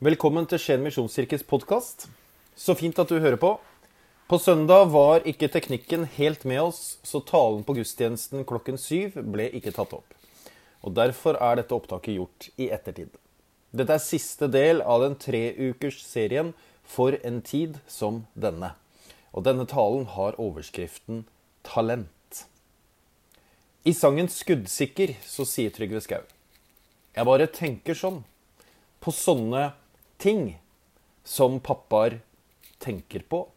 Velkommen til Skien misjonskirkes podkast. Så fint at du hører på. På søndag var ikke teknikken helt med oss, så talen på gudstjenesten klokken syv ble ikke tatt opp. Og Derfor er dette opptaket gjort i ettertid. Dette er siste del av den treukers serien For en tid som denne. Og denne talen har overskriften Talent. I sangen 'Skuddsikker' så sier Trygve Skau Jeg bare tenker sånn. På sånne ting som pappaer tenker på.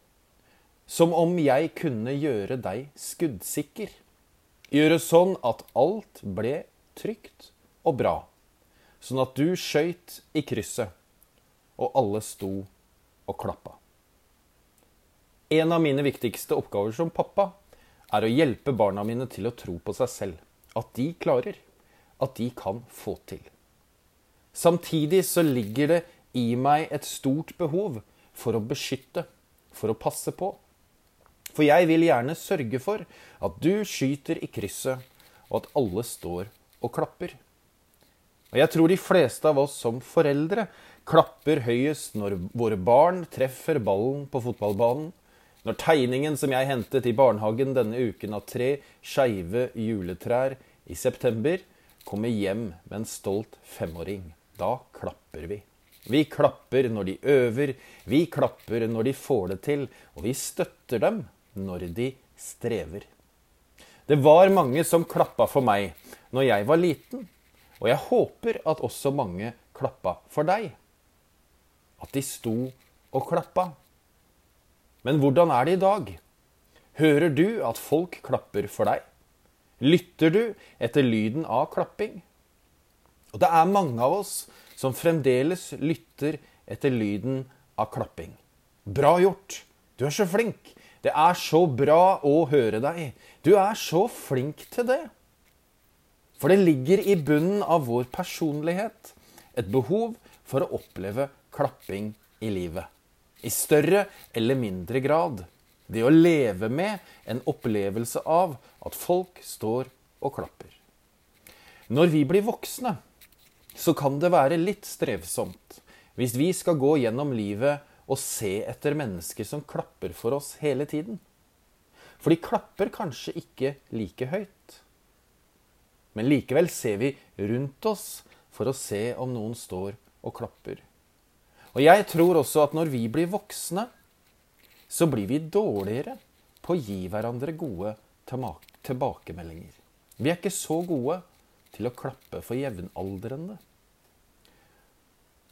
Som om jeg kunne gjøre deg skuddsikker. Gjøre sånn at alt ble trygt og bra. Sånn at du skøyt i krysset, og alle sto og klappa. En av mine viktigste oppgaver som pappa er å hjelpe barna mine til å tro på seg selv. At de klarer. At de kan få til. Samtidig så ligger det i meg et stort behov for å beskytte, for å passe på. For jeg vil gjerne sørge for at du skyter i krysset, og at alle står og klapper. Og jeg tror de fleste av oss som foreldre klapper høyest når våre barn treffer ballen på fotballbanen, når tegningen som jeg hentet i barnehagen denne uken av tre skeive juletrær i september, kommer hjem med en stolt femåring. Da klapper vi. Vi klapper når de øver, vi klapper når de får det til, og vi støtter dem når de strever. Det var mange som klappa for meg når jeg var liten, og jeg håper at også mange klappa for deg. At de sto og klappa. Men hvordan er det i dag? Hører du at folk klapper for deg? Lytter du etter lyden av klapping? Og det er mange av oss som fremdeles lytter etter lyden av klapping. Bra gjort! Du er så flink! Det er så bra å høre deg. Du er så flink til det. For det ligger i bunnen av vår personlighet et behov for å oppleve klapping i livet i større eller mindre grad. Det å leve med en opplevelse av at folk står og klapper. Når vi blir voksne, så kan det være litt strevsomt hvis vi skal gå gjennom livet og se etter mennesker som klapper for oss hele tiden. For de klapper kanskje ikke like høyt. Men likevel ser vi rundt oss for å se om noen står og klapper. Og jeg tror også at når vi blir voksne, så blir vi dårligere på å gi hverandre gode tilbakemeldinger. Vi er ikke så gode til å klappe for jevnaldrende.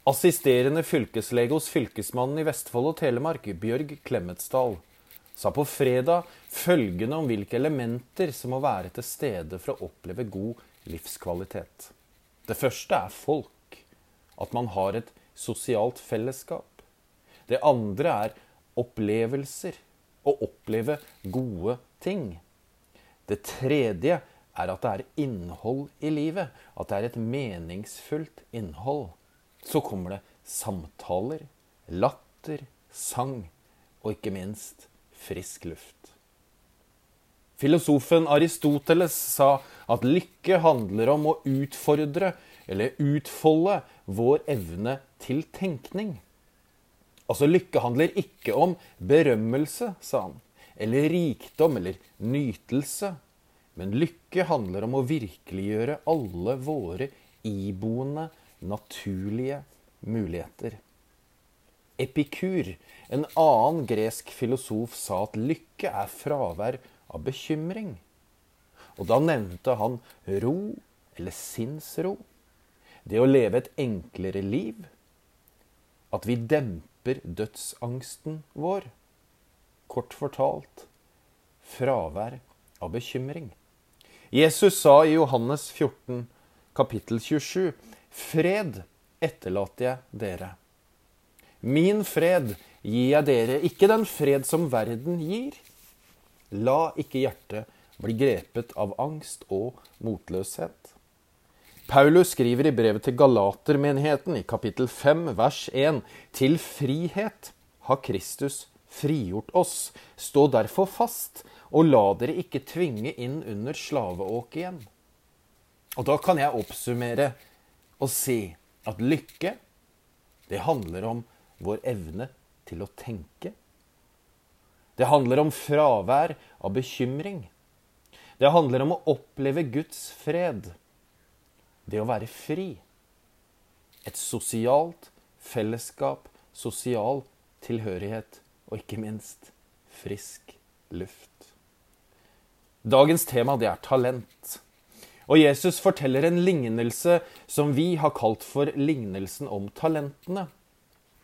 Assisterende fylkeslege hos Fylkesmannen i Vestfold og Telemark, Bjørg Klemetsdal, sa på fredag følgende om hvilke elementer som må være til stede for å oppleve god livskvalitet. Det første er folk. At man har et sosialt fellesskap. Det andre er opplevelser. Å oppleve gode ting. Det tredje er at det er innhold i livet. At det er et meningsfullt innhold. Så kommer det samtaler, latter, sang og ikke minst frisk luft. Filosofen Aristoteles sa at lykke handler om å utfordre eller utfolde vår evne til tenkning. Altså, lykke handler ikke om berømmelse, sa han, eller rikdom eller nytelse. Men lykke handler om å virkeliggjøre alle våre iboende, naturlige muligheter. Epikur, en annen gresk filosof, sa at lykke er fravær av bekymring. Og da nevnte han ro eller sinnsro. Det å leve et enklere liv. At vi demper dødsangsten vår. Kort fortalt fravær av bekymring. Jesus sa i Johannes 14, kapittel 27, Fred etterlater jeg dere. Min fred gir jeg dere, ikke den fred som verden gir. La ikke hjertet bli grepet av angst og motløshet. Paulus skriver i brevet til Galatermenigheten i kapittel 5 vers 1.: Til frihet har Kristus frigjort oss. Stå derfor fast, og la dere ikke tvinge inn under slaveåk igjen. Og da kan jeg oppsummere og si at lykke, Det handler om vår evne til å tenke. Det handler om fravær av bekymring. Det handler om å oppleve Guds fred. Det å være fri. Et sosialt fellesskap, sosial tilhørighet og ikke minst frisk luft. Dagens tema det er talent. Og Jesus forteller en lignelse som vi har kalt for lignelsen om talentene.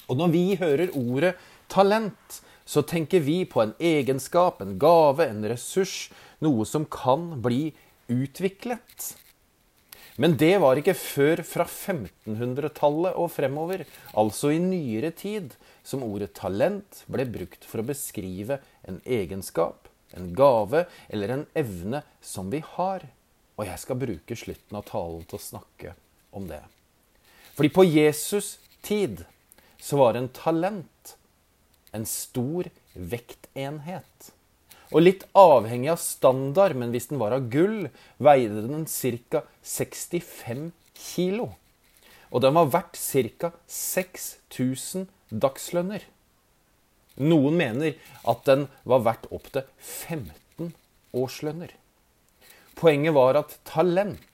Og når vi hører ordet talent, så tenker vi på en egenskap, en gave, en ressurs, noe som kan bli utviklet. Men det var ikke før fra 1500-tallet og fremover, altså i nyere tid, som ordet talent ble brukt for å beskrive en egenskap, en gave eller en evne som vi har. Og jeg skal bruke slutten av talen til å snakke om det. Fordi på Jesus tid så var en talent en stor vektenhet. Og litt avhengig av standard, men hvis den var av gull, veide den ca. 65 kilo. Og den var verdt ca. 6000 dagslønner. Noen mener at den var verdt opptil 15 årslønner. Poenget var at talent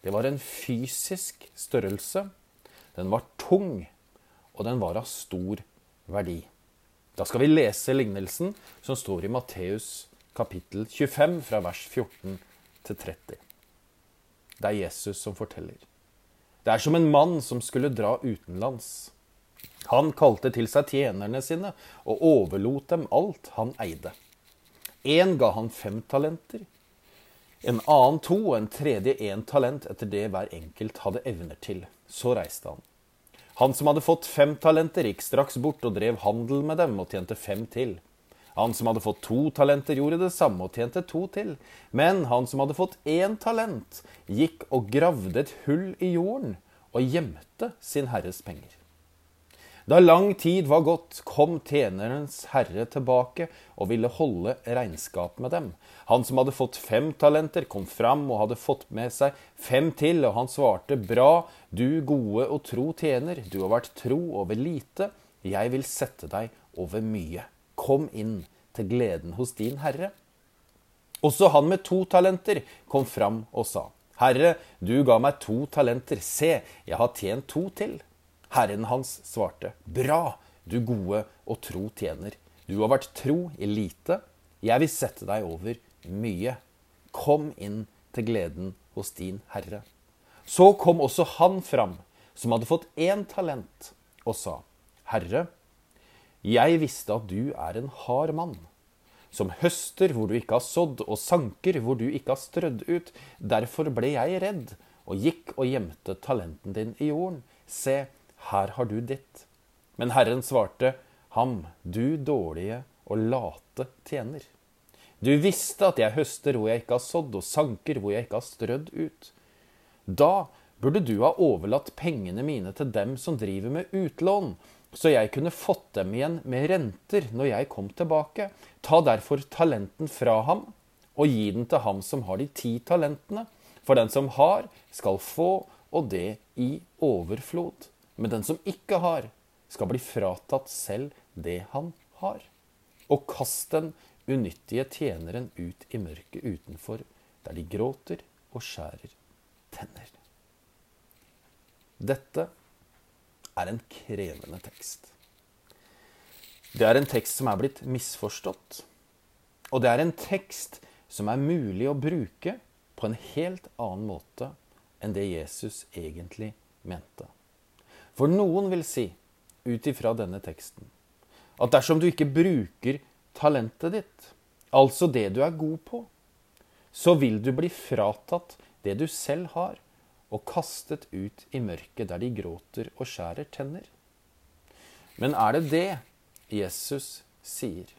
det var en fysisk størrelse. Den var tung, og den var av stor verdi. Da skal vi lese lignelsen som står i Matteus kapittel 25, fra vers 14 til 30. Det er Jesus som forteller. Det er som en mann som skulle dra utenlands. Han kalte til seg tjenerne sine og overlot dem alt han eide. Én ga han fem talenter, en annen to og en tredje én talent etter det hver enkelt hadde evner til. Så reiste han. Han som hadde fått fem talenter, gikk straks bort og drev handel med dem og tjente fem til. Han som hadde fått to talenter, gjorde det samme og tjente to til. Men han som hadde fått én talent, gikk og gravde et hull i jorden og gjemte sin herres penger. Da lang tid var gått, kom tjenerens herre tilbake og ville holde regnskap med dem. Han som hadde fått fem talenter, kom fram og hadde fått med seg fem til, og han svarte, Bra, du gode og tro tjener, du har vært tro over lite, jeg vil sette deg over mye. Kom inn til gleden hos din herre. Også han med to talenter kom fram og sa, Herre, du ga meg to talenter, se, jeg har tjent to til. Herren hans svarte, Bra, du gode og tro tjener. Du har vært tro i lite. Jeg vil sette deg over mye. Kom inn til gleden hos din herre. Så kom også han fram, som hadde fått én talent, og sa, Herre, jeg visste at du er en hard mann, som høster hvor du ikke har sådd, og sanker hvor du ikke har strødd ut. Derfor ble jeg redd, og gikk og gjemte talenten din i jorden. Se, her har du ditt. Men Herren svarte ham, du dårlige og late tjener. Du visste at jeg høster hvor jeg ikke har sådd, og sanker hvor jeg ikke har strødd ut. Da burde du ha overlatt pengene mine til dem som driver med utlån, så jeg kunne fått dem igjen med renter når jeg kom tilbake. Ta derfor talenten fra ham, og gi den til ham som har de ti talentene. For den som har, skal få, og det i overflod. Men den som ikke har, skal bli fratatt selv det han har. Og kast den unyttige tjeneren ut i mørket utenfor, der de gråter og skjærer tenner. Dette er en krevende tekst. Det er en tekst som er blitt misforstått. Og det er en tekst som er mulig å bruke på en helt annen måte enn det Jesus egentlig mente. For noen vil si, ut ifra denne teksten, at dersom du ikke bruker talentet ditt, altså det du er god på, så vil du bli fratatt det du selv har, og kastet ut i mørket der de gråter og skjærer tenner. Men er det det Jesus sier?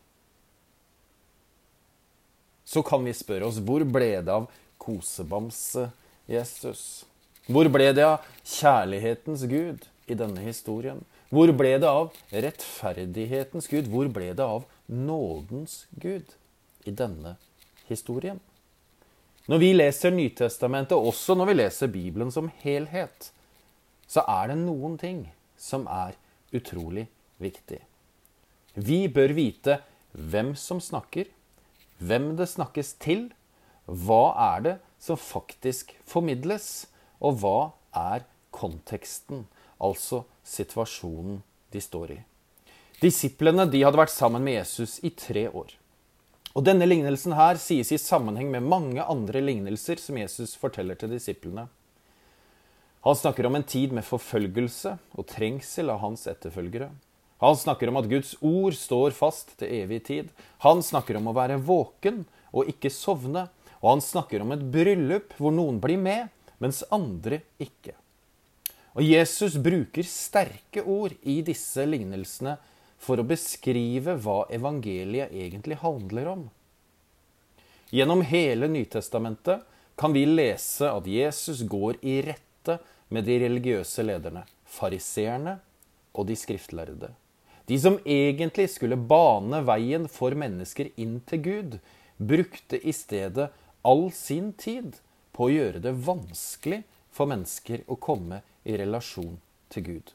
Så kan vi spørre oss hvor ble det av kosebamse Jesus? Hvor ble det av kjærlighetens Gud? I denne historien? Hvor ble det av rettferdighetens Gud? Hvor ble det av nådens Gud i denne historien? Når vi leser Nytestamentet, også når vi leser Bibelen som helhet, så er det noen ting som er utrolig viktig. Vi bør vite hvem som snakker, hvem det snakkes til, hva er det som faktisk formidles, og hva er konteksten, altså situasjonen de står i. Disiplene de hadde vært sammen med Jesus i tre år. Og Denne lignelsen her sies i sammenheng med mange andre lignelser som Jesus forteller til disiplene. Han snakker om en tid med forfølgelse og trengsel av hans etterfølgere. Han snakker om at Guds ord står fast til evig tid. Han snakker om å være våken og ikke sovne. Og han snakker om et bryllup hvor noen blir med, mens andre ikke. Og Jesus bruker sterke ord i disse lignelsene for å beskrive hva evangeliet egentlig handler om. Gjennom hele Nytestamentet kan vi lese at Jesus går i rette med de religiøse lederne, fariseerne og de skriftlærde. De som egentlig skulle bane veien for mennesker inn til Gud, brukte i stedet all sin tid på å gjøre det vanskelig for mennesker å komme i relasjon til Gud.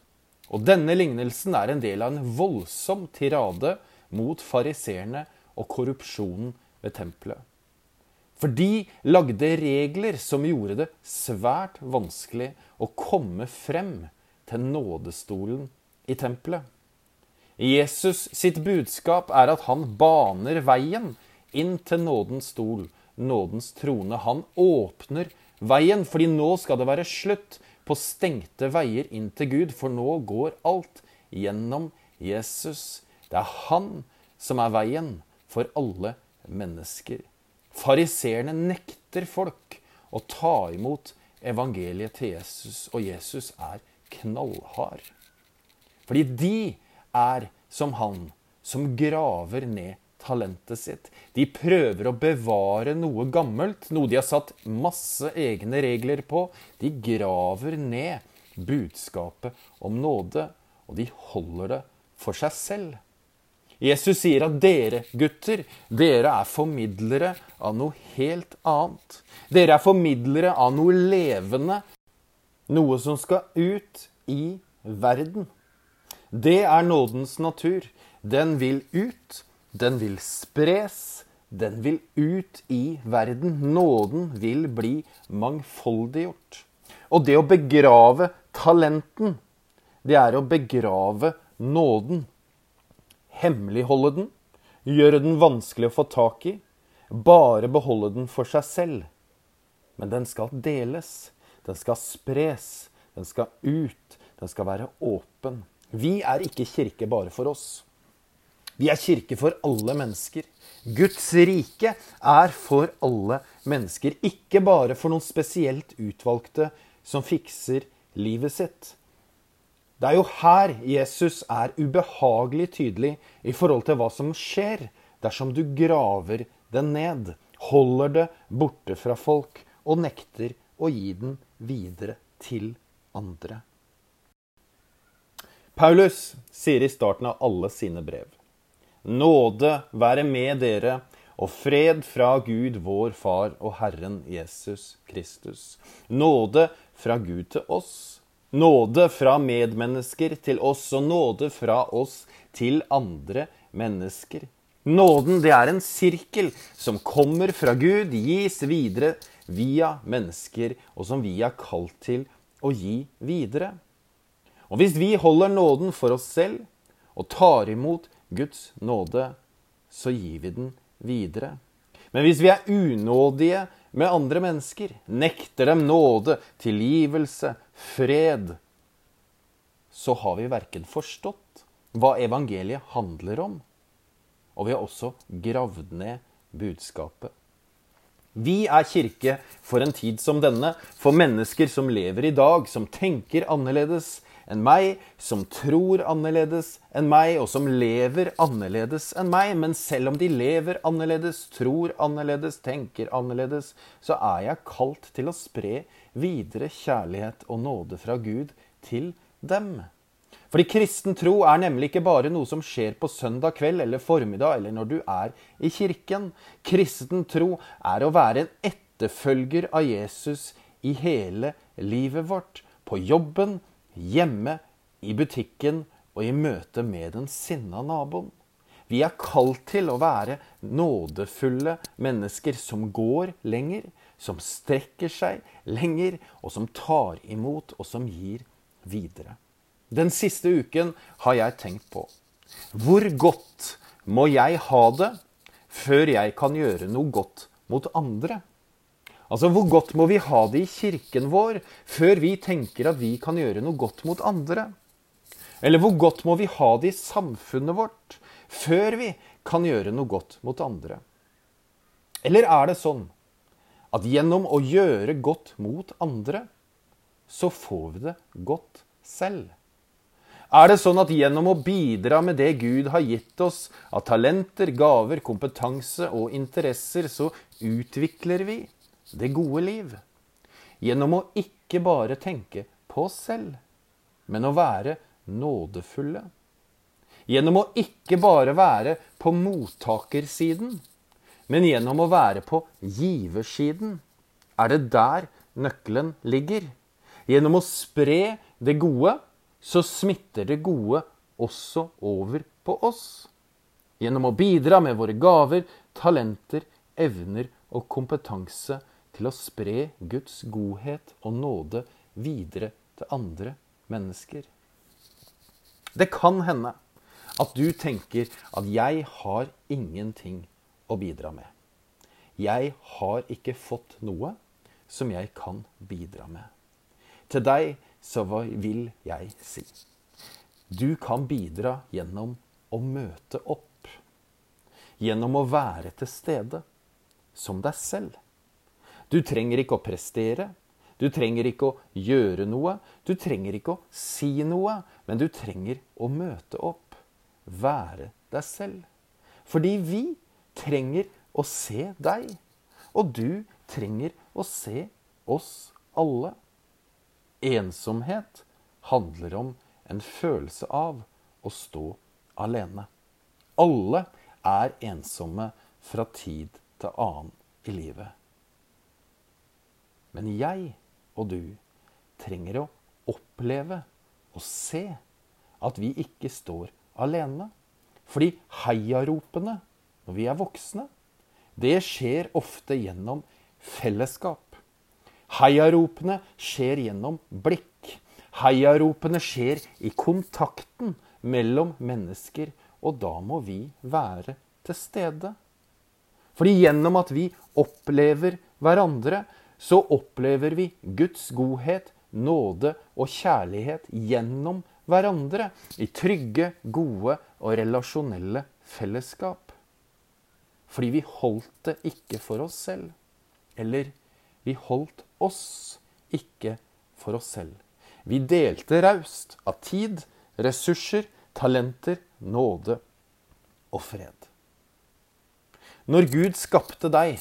Og denne lignelsen er en del av en voldsom tirade mot fariseerne og korrupsjonen ved tempelet. For de lagde regler som gjorde det svært vanskelig å komme frem til nådestolen i tempelet. Jesus sitt budskap er at han baner veien inn til nådens stol, nådens trone. Han åpner veien, fordi nå skal det være slutt på stengte veier inn til Gud, for nå går alt gjennom Jesus. Det er han som er veien for alle mennesker. Fariseerne nekter folk å ta imot evangeliet til Jesus, og Jesus er knallhard. Fordi de er som han som graver ned talentet sitt. De prøver å bevare noe gammelt, noe de har satt masse egne regler på. De graver ned budskapet om nåde, og de holder det for seg selv. Jesus sier at dere gutter, dere er formidlere av noe helt annet. Dere er formidlere av noe levende, noe som skal ut i verden. Det er nådens natur. Den vil ut, den vil spres, den vil ut i verden. Nåden vil bli mangfoldiggjort. Og det å begrave talenten, det er å begrave nåden. Hemmeligholde den, gjøre den vanskelig å få tak i, bare beholde den for seg selv. Men den skal deles, den skal spres, den skal ut, den skal være åpen. Vi er ikke kirke bare for oss. Vi er kirke for alle mennesker. Guds rike er for alle mennesker, ikke bare for noen spesielt utvalgte som fikser livet sitt. Det er jo her Jesus er ubehagelig tydelig i forhold til hva som skjer dersom du graver den ned, holder det borte fra folk og nekter å gi den videre til andre. Paulus sier i starten av alle sine brev Nåde være med dere og fred fra Gud vår Far og Herren Jesus Kristus. Nåde fra Gud til oss. Nåde fra medmennesker til oss, og nåde fra oss til andre mennesker. Nåden det er en sirkel som kommer fra Gud, gis videre via mennesker, og som vi er kalt til å gi videre. Og hvis vi holder nåden for oss selv og tar imot Guds nåde, så gir vi den videre. Men hvis vi er unådige med andre mennesker, nekter dem nåde, tilgivelse, fred, så har vi verken forstått hva evangeliet handler om, og vi har også gravd ned budskapet. Vi er kirke for en tid som denne, for mennesker som lever i dag, som tenker annerledes, enn meg, som tror annerledes enn meg, og som lever annerledes enn meg. Men selv om de lever annerledes, tror annerledes, tenker annerledes, så er jeg kalt til å spre videre kjærlighet og nåde fra Gud til dem. Fordi kristen tro er nemlig ikke bare noe som skjer på søndag kveld eller formiddag eller når du er i kirken. Kristen tro er å være en etterfølger av Jesus i hele livet vårt. På jobben, hjemme, i butikken, og i møte med den sinna naboen. Vi er kalt til å være nådefulle mennesker som går lenger, som strekker seg lenger, og som tar imot, og som gir videre. Den siste uken har jeg tenkt på hvor godt må jeg ha det før jeg kan gjøre noe godt mot andre? Altså, Hvor godt må vi ha det i kirken vår før vi tenker at vi kan gjøre noe godt mot andre? Eller hvor godt må vi ha det i samfunnet vårt før vi kan gjøre noe godt mot andre? Eller er det sånn at gjennom å gjøre godt mot andre, så får vi det godt selv? Er det sånn at gjennom å bidra med det Gud har gitt oss av talenter, gaver, kompetanse og interesser, så utvikler vi det gode liv? Gjennom å ikke bare tenke på oss selv, men å være nådefulle. Gjennom å ikke bare være på mottakersiden, men gjennom å være på giversiden. Er det der nøkkelen ligger? Gjennom å spre det gode så smitter det gode også over på oss. Gjennom å bidra med våre gaver, talenter, evner og kompetanse til å spre Guds godhet og nåde videre til andre mennesker. Det kan hende at du tenker at 'jeg har ingenting å bidra med'. Jeg har ikke fått noe som jeg kan bidra med. Til deg så vil jeg si? Du kan bidra gjennom å møte opp. Gjennom å være til stede som deg selv. Du trenger ikke å prestere. Du trenger ikke å gjøre noe. Du trenger ikke å si noe. Men du trenger å møte opp. Være deg selv. Fordi vi trenger å se deg. Og du trenger å se oss alle. Ensomhet handler om en følelse av å stå alene. Alle er ensomme fra tid til annen i livet. Men jeg og du trenger å oppleve og se at vi ikke står alene. Fordi heiaropene når vi er voksne, det skjer ofte gjennom fellesskap. Heiaropene skjer gjennom blikk. Heiaropene skjer i kontakten mellom mennesker, og da må vi være til stede. Fordi gjennom at vi opplever hverandre, så opplever vi Guds godhet, nåde og kjærlighet gjennom hverandre i trygge, gode og relasjonelle fellesskap. Fordi vi holdt det ikke for oss selv. Eller vi holdt oss, ikke for oss selv. Vi delte raust av tid, ressurser, talenter, nåde og fred. Når Gud skapte deg,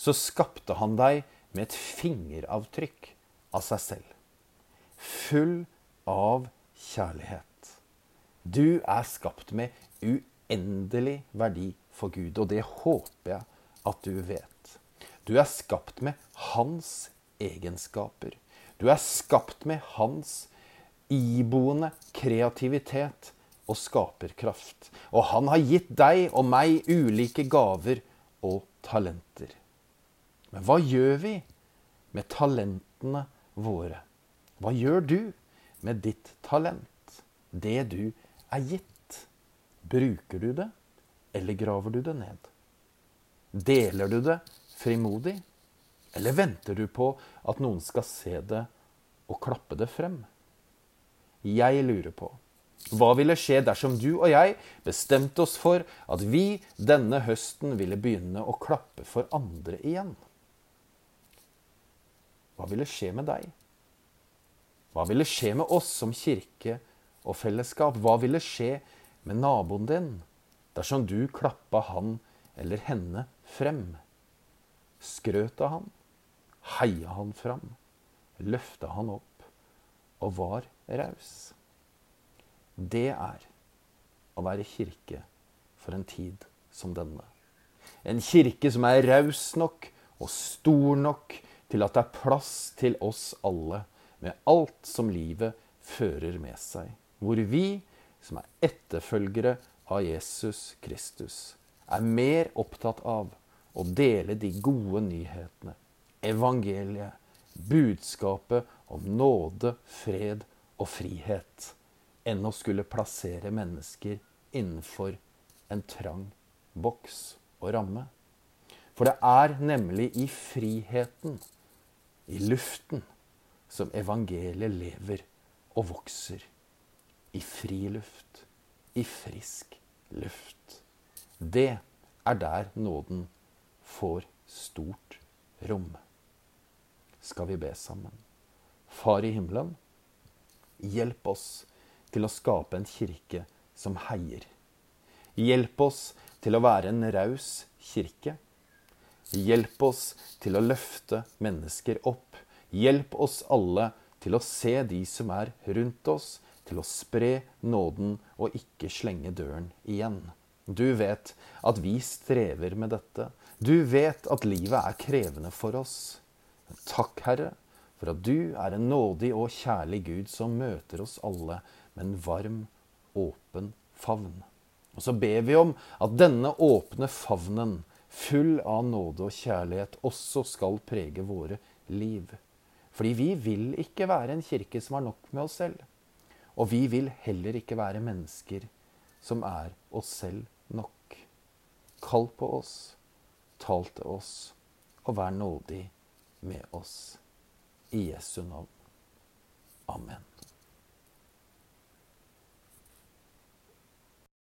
så skapte han deg med et fingeravtrykk av seg selv. Full av kjærlighet. Du er skapt med uendelig verdi for Gud, og det håper jeg at du vet. Du er skapt med hans egenskaper. Du er skapt med hans iboende kreativitet og skaperkraft. Og han har gitt deg og meg ulike gaver og talenter. Men hva gjør vi med talentene våre? Hva gjør du med ditt talent? Det du er gitt. Bruker du det, eller graver du det ned? Deler du det frimodig? Eller venter du på at noen skal se det og klappe det frem? Jeg lurer på hva ville skje dersom du og jeg bestemte oss for at vi denne høsten ville begynne å klappe for andre igjen? Hva ville skje med deg? Hva ville skje med oss som kirke og fellesskap? Hva ville skje med naboen din dersom du klappa han eller henne frem? skrøt av han, heia han fram, løfta han opp og var raus. Det er å være kirke for en tid som denne. En kirke som er raus nok og stor nok til at det er plass til oss alle, med alt som livet fører med seg. hvor vi, som er etterfølgere av Jesus Kristus, er mer opptatt av å dele de gode nyhetene, evangeliet, budskapet om nåde, fred og frihet, enn å skulle plassere mennesker innenfor en trang boks og ramme. For det er nemlig i friheten, i luften, som evangeliet lever og vokser. I fri luft, i frisk luft. Det er der nåden får stort rom. Skal vi be sammen? Far i himmelen, hjelp oss til å skape en kirke som heier. Hjelp oss til å være en raus kirke. Hjelp oss til å løfte mennesker opp. Hjelp oss alle til å se de som er rundt oss, til å spre nåden og ikke slenge døren igjen. Du vet at vi strever med dette. Du vet at livet er krevende for oss. Takk, Herre, for at du er en nådig og kjærlig Gud som møter oss alle med en varm, åpen favn. Og så ber vi om at denne åpne favnen, full av nåde og kjærlighet, også skal prege våre liv. Fordi vi vil ikke være en kirke som har nok med oss selv. Og vi vil heller ikke være mennesker som er oss selv nok. Kall på oss, tal til oss, og vær nådig med oss. I Jesu navn. Amen.